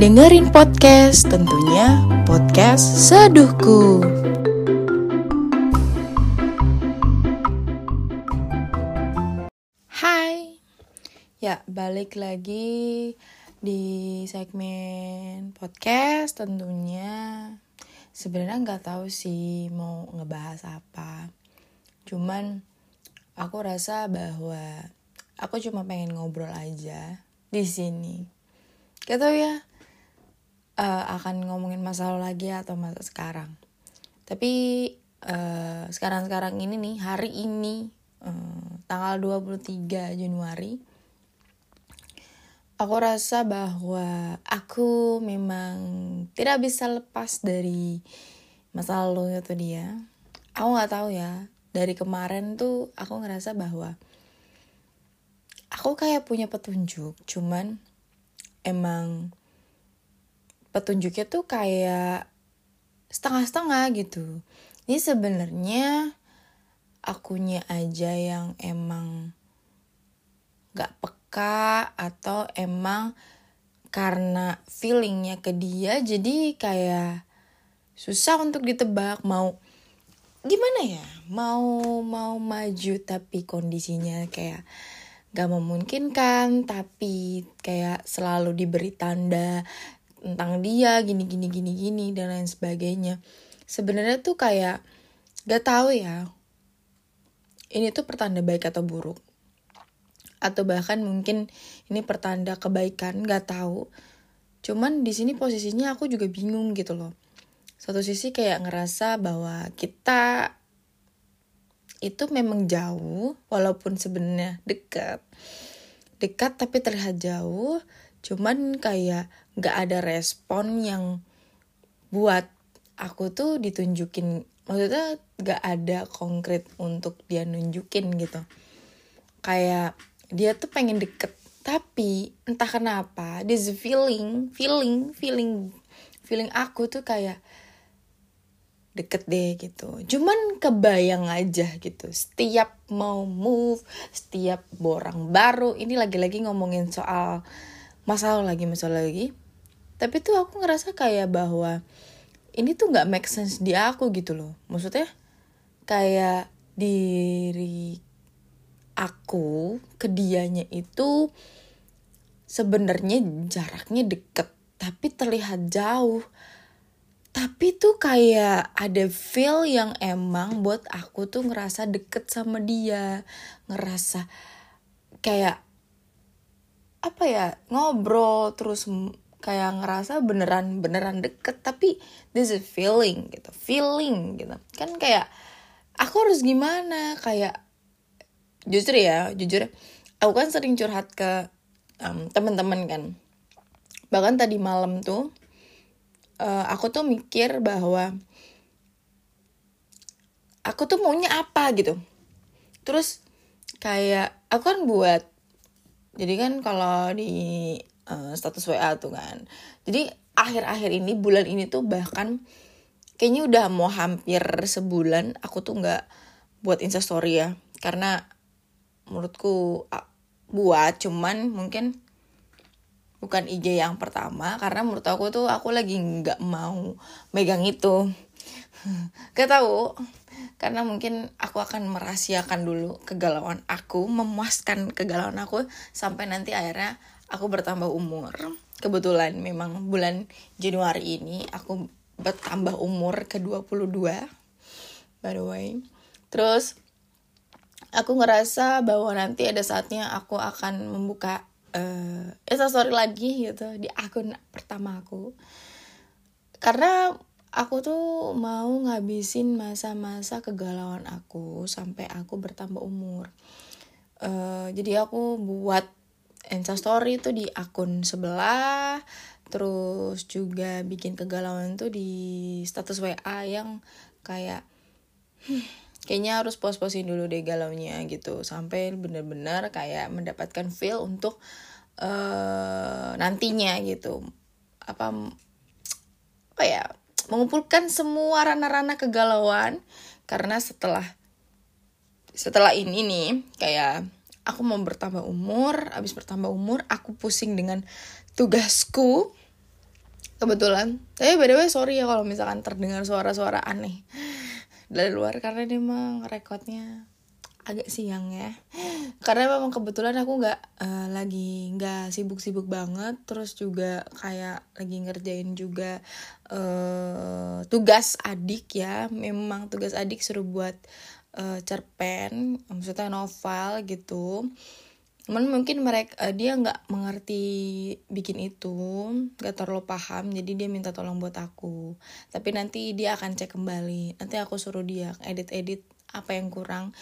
dengerin podcast, tentunya podcast Seduhku. Hai, ya balik lagi di segmen podcast tentunya. Sebenarnya nggak tahu sih mau ngebahas apa. Cuman aku rasa bahwa aku cuma pengen ngobrol aja di sini. Gak tau ya uh, akan ngomongin masalah lagi atau masa sekarang. Tapi uh, sekarang-sekarang ini nih hari ini uh, tanggal 23 Januari aku rasa bahwa aku memang tidak bisa lepas dari masa lalu itu dia. Aku nggak tahu ya dari kemarin tuh aku ngerasa bahwa aku kayak punya petunjuk cuman emang petunjuknya tuh kayak setengah-setengah gitu. Ini sebenarnya akunya aja yang emang gak peka atau emang karena feelingnya ke dia jadi kayak susah untuk ditebak mau gimana ya mau mau maju tapi kondisinya kayak gak memungkinkan tapi kayak selalu diberi tanda tentang dia gini gini gini gini dan lain sebagainya. Sebenarnya tuh kayak gak tahu ya ini tuh pertanda baik atau buruk. Atau bahkan mungkin ini pertanda kebaikan gak tahu. Cuman di sini posisinya aku juga bingung gitu loh. Satu sisi kayak ngerasa bahwa kita itu memang jauh walaupun sebenarnya dekat. Dekat tapi terlihat jauh cuman kayak gak ada respon yang buat aku tuh ditunjukin. Maksudnya gak ada konkret untuk dia nunjukin gitu. Kayak dia tuh pengen deket tapi entah kenapa this feeling feeling feeling feeling aku tuh kayak deket deh gitu. Cuman kebayang aja gitu setiap mau move setiap borang baru ini lagi-lagi ngomongin soal masalah lagi masalah lagi. Tapi tuh aku ngerasa kayak bahwa ini tuh nggak make sense di aku gitu loh. Maksudnya kayak diri aku ke dianya itu sebenarnya jaraknya deket tapi terlihat jauh. Tapi tuh kayak ada feel yang emang buat aku tuh ngerasa deket sama dia. Ngerasa kayak apa ya ngobrol terus kayak ngerasa beneran beneran deket tapi this is feeling gitu feeling gitu. Kan kayak aku harus gimana? Kayak jujur ya jujur aku kan sering curhat ke um, teman-teman kan. Bahkan tadi malam tuh uh, aku tuh mikir bahwa aku tuh maunya apa gitu. Terus kayak aku kan buat jadi kan kalau di uh, status WA tuh kan. Jadi akhir-akhir ini bulan ini tuh bahkan kayaknya udah mau hampir sebulan aku tuh nggak buat instastory ya. Karena menurutku buat cuman mungkin bukan IG yang pertama. Karena menurut aku tuh aku lagi nggak mau megang itu gak tahu karena mungkin aku akan merahasiakan dulu kegalauan aku memuaskan kegalauan aku sampai nanti akhirnya aku bertambah umur. Kebetulan memang bulan Januari ini aku bertambah umur ke 22 by the way. Terus aku ngerasa bahwa nanti ada saatnya aku akan membuka uh, instastory lagi gitu di akun pertama aku. Karena aku tuh mau ngabisin masa-masa kegalauan aku sampai aku bertambah umur. Uh, jadi aku buat instastory tuh di akun sebelah terus juga bikin kegalauan tuh di status WA yang kayak kayaknya harus pos-posin dulu deh galaunya gitu. Sampai bener-bener kayak mendapatkan feel untuk uh, nantinya gitu. Apa apa ya mengumpulkan semua rana-rana kegalauan karena setelah setelah ini nih kayak aku mau bertambah umur, habis bertambah umur aku pusing dengan tugasku. Kebetulan. Tapi by the way sorry ya kalau misalkan terdengar suara-suara aneh dari luar karena ini emang rekodnya agak siang ya. Karena memang kebetulan aku nggak uh, lagi nggak sibuk-sibuk banget. Terus juga kayak lagi ngerjain juga uh, tugas adik ya. Memang tugas adik suruh buat uh, cerpen maksudnya novel gitu. Cuman mungkin mereka uh, dia nggak mengerti bikin itu nggak terlalu paham jadi dia minta tolong buat aku. Tapi nanti dia akan cek kembali. Nanti aku suruh dia edit edit apa yang kurang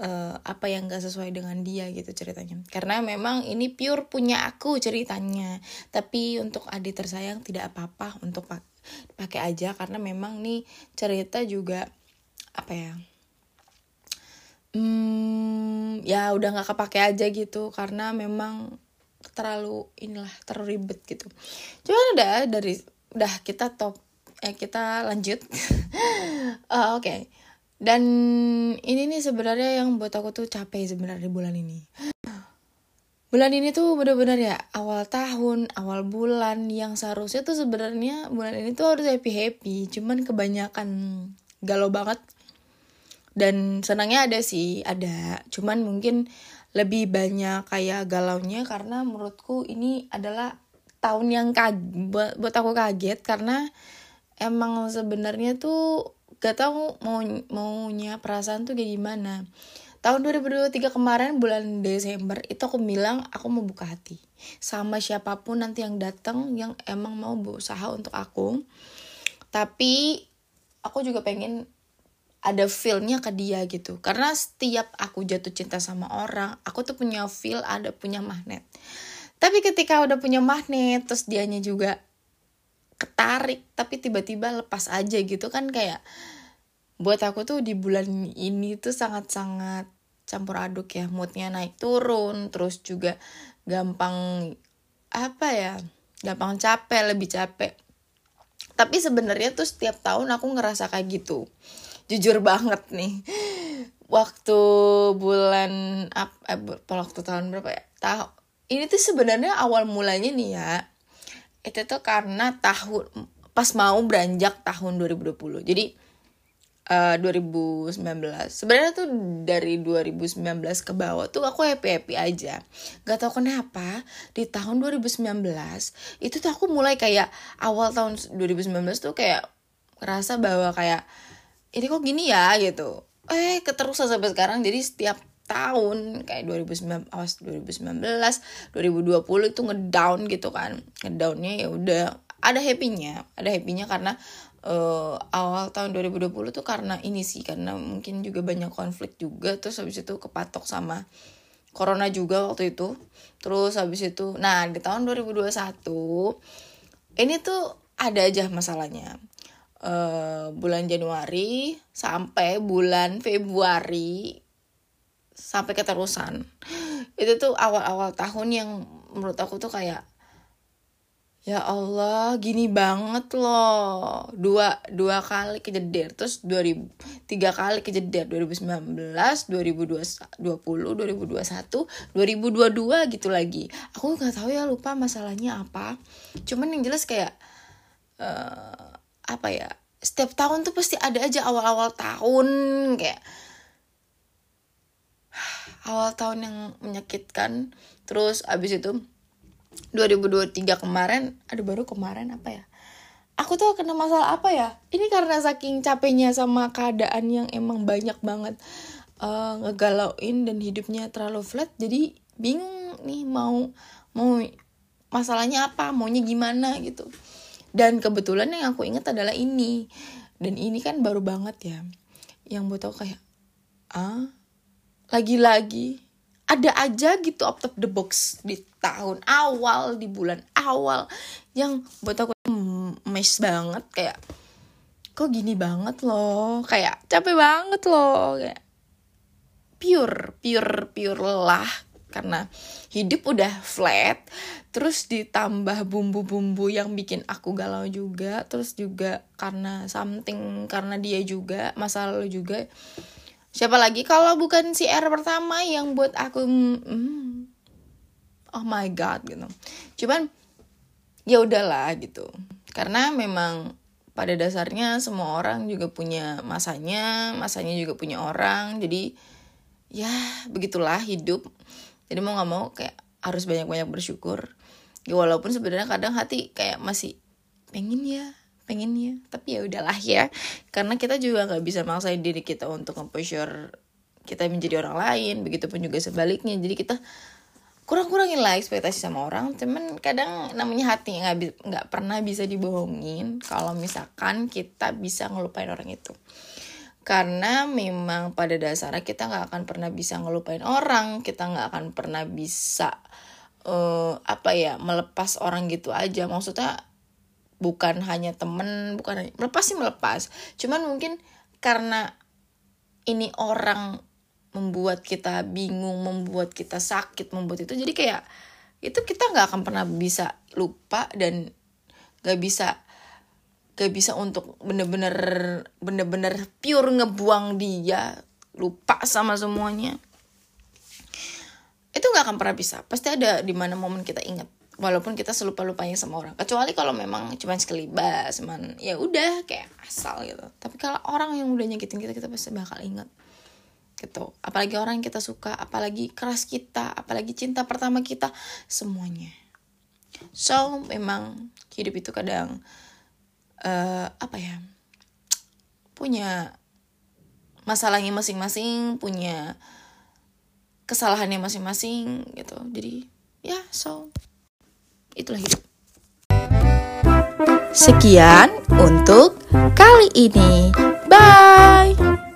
uh, apa yang gak sesuai dengan dia gitu ceritanya. Karena memang ini pure punya aku ceritanya. Tapi untuk adik tersayang tidak apa-apa untuk pakai aja. Karena memang nih cerita juga apa ya hmm, ya udah nggak kepake aja gitu. Karena memang terlalu inilah terlalu gitu. Cuman udah dari udah kita top eh kita lanjut. Uh, oke. okay. Dan ini nih sebenarnya yang buat aku tuh capek sebenarnya bulan ini. Bulan ini tuh bener-bener ya awal tahun awal bulan yang seharusnya tuh sebenarnya bulan ini tuh harus happy happy cuman kebanyakan galau banget. Dan senangnya ada sih ada. Cuman mungkin lebih banyak kayak galaunya karena menurutku ini adalah tahun yang kaget buat, buat aku kaget karena emang sebenarnya tuh gak tau mau maunya perasaan tuh kayak gimana. Tahun 2023 kemarin bulan Desember itu aku bilang aku mau buka hati sama siapa pun nanti yang datang yang emang mau berusaha untuk aku. Tapi aku juga pengen ada feelnya ke dia gitu. Karena setiap aku jatuh cinta sama orang aku tuh punya feel ada punya magnet. Tapi ketika udah punya magnet terus dianya juga ketarik tapi tiba-tiba lepas aja gitu kan kayak buat aku tuh di bulan ini tuh sangat-sangat campur aduk ya moodnya naik turun terus juga gampang apa ya gampang capek lebih capek. Tapi sebenarnya tuh setiap tahun aku ngerasa kayak gitu. Jujur banget nih waktu bulan apa eh, waktu tahun berapa ya? Tahu ini tuh sebenarnya awal mulanya nih ya itu tuh karena tahun pas mau beranjak tahun 2020 jadi uh, 2019 sebenarnya tuh dari 2019 ke bawah tuh aku happy happy aja. Gak tau kenapa di tahun 2019 itu tuh aku mulai kayak awal tahun 2019 tuh kayak ngerasa bahwa kayak ini kok gini ya? Gitu. Eh keterusan sampai sekarang. Jadi setiap tahun kayak 2019 awas 2019 2020 itu ngedown gitu kan. Ngedownnya ya udah ada happynya. Ada happynya karena uh, awal tahun 2020 tuh karena ini sih karena mungkin juga banyak konflik juga terus habis itu kepatok sama corona juga waktu itu. Terus habis itu nah di tahun 2021 ini tuh ada aja masalahnya. Uh, bulan Januari sampai bulan Februari sampai keterusan. Itu tuh awal-awal tahun yang menurut aku tuh kayak ya Allah gini banget loh. Dua dua kali kejeder terus 2000 tiga kali kejeder 2019 2020 2021 2022 gitu lagi. Aku nggak tahu ya lupa masalahnya apa. Cuman yang jelas kayak uh, apa ya setiap tahun tuh pasti ada aja awal-awal tahun kayak awal tahun yang menyakitkan. Terus abis itu 2023 kemarin ada baru kemarin apa ya? Aku tuh kena masalah apa ya? Ini karena saking capeknya sama keadaan yang emang banyak banget uh, ngegalauin dan hidupnya terlalu flat. Jadi bingung nih mau mau masalahnya apa maunya gimana gitu. Dan kebetulan yang aku ingat adalah ini. Dan ini kan baru banget ya. Yang buat aku kayak ah lagi-lagi ada aja gitu out of the box di tahun awal di bulan awal yang buat aku mes banget kayak kok gini banget loh kayak capek banget loh kayak pure pure pure lah karena hidup udah flat terus ditambah bumbu-bumbu yang bikin aku galau juga terus juga karena something karena dia juga masa lalu juga siapa lagi? Kalau bukan si R pertama yang buat aku mm, oh my god gitu. Cuman ya udahlah gitu. Karena memang pada dasarnya semua orang juga punya masanya masanya juga punya orang. Jadi ya begitulah hidup. Jadi mau nggak mau kayak harus banyak-banyak bersyukur. Ya walaupun sebenarnya kadang hati kayak masih pengen ya pengen ya tapi ya udahlah ya. Karena kita juga nggak bisa maksain diri kita untuk nge kita menjadi orang lain begitupun juga sebaliknya. Jadi kita kurang-kurangin lah ekspektasi sama orang. Cuman kadang namanya hati nggak nggak pernah bisa dibohongin kalau misalkan kita bisa ngelupain orang itu. Karena memang pada dasarnya kita nggak akan pernah bisa ngelupain orang. Kita nggak akan pernah bisa uh, apa ya melepas orang gitu aja. Maksudnya bukan hanya temen bukan melepas sih melepas. Cuman mungkin karena ini orang membuat kita bingung membuat kita sakit membuat itu jadi kayak itu kita nggak akan pernah bisa lupa dan nggak bisa gak bisa untuk bener-bener bener-bener pure ngebuang dia lupa sama semuanya. Itu nggak akan pernah bisa. Pasti ada di mana momen kita ingat walaupun kita selupa lupanya sama orang. Kecuali kalau memang cuma sekelibas cuman ya udah kayak asal gitu. Tapi kalau orang yang udah nyakitin kita kita pasti bakal ingat gitu. Apalagi orang yang kita suka apalagi keras kita apalagi cinta pertama kita semuanya. So memang hidup itu kadang uh, apa ya punya masalahnya masing-masing punya kesalahannya masing-masing gitu. Jadi ya so itulah hidup. Sekian untuk kali ini. Bye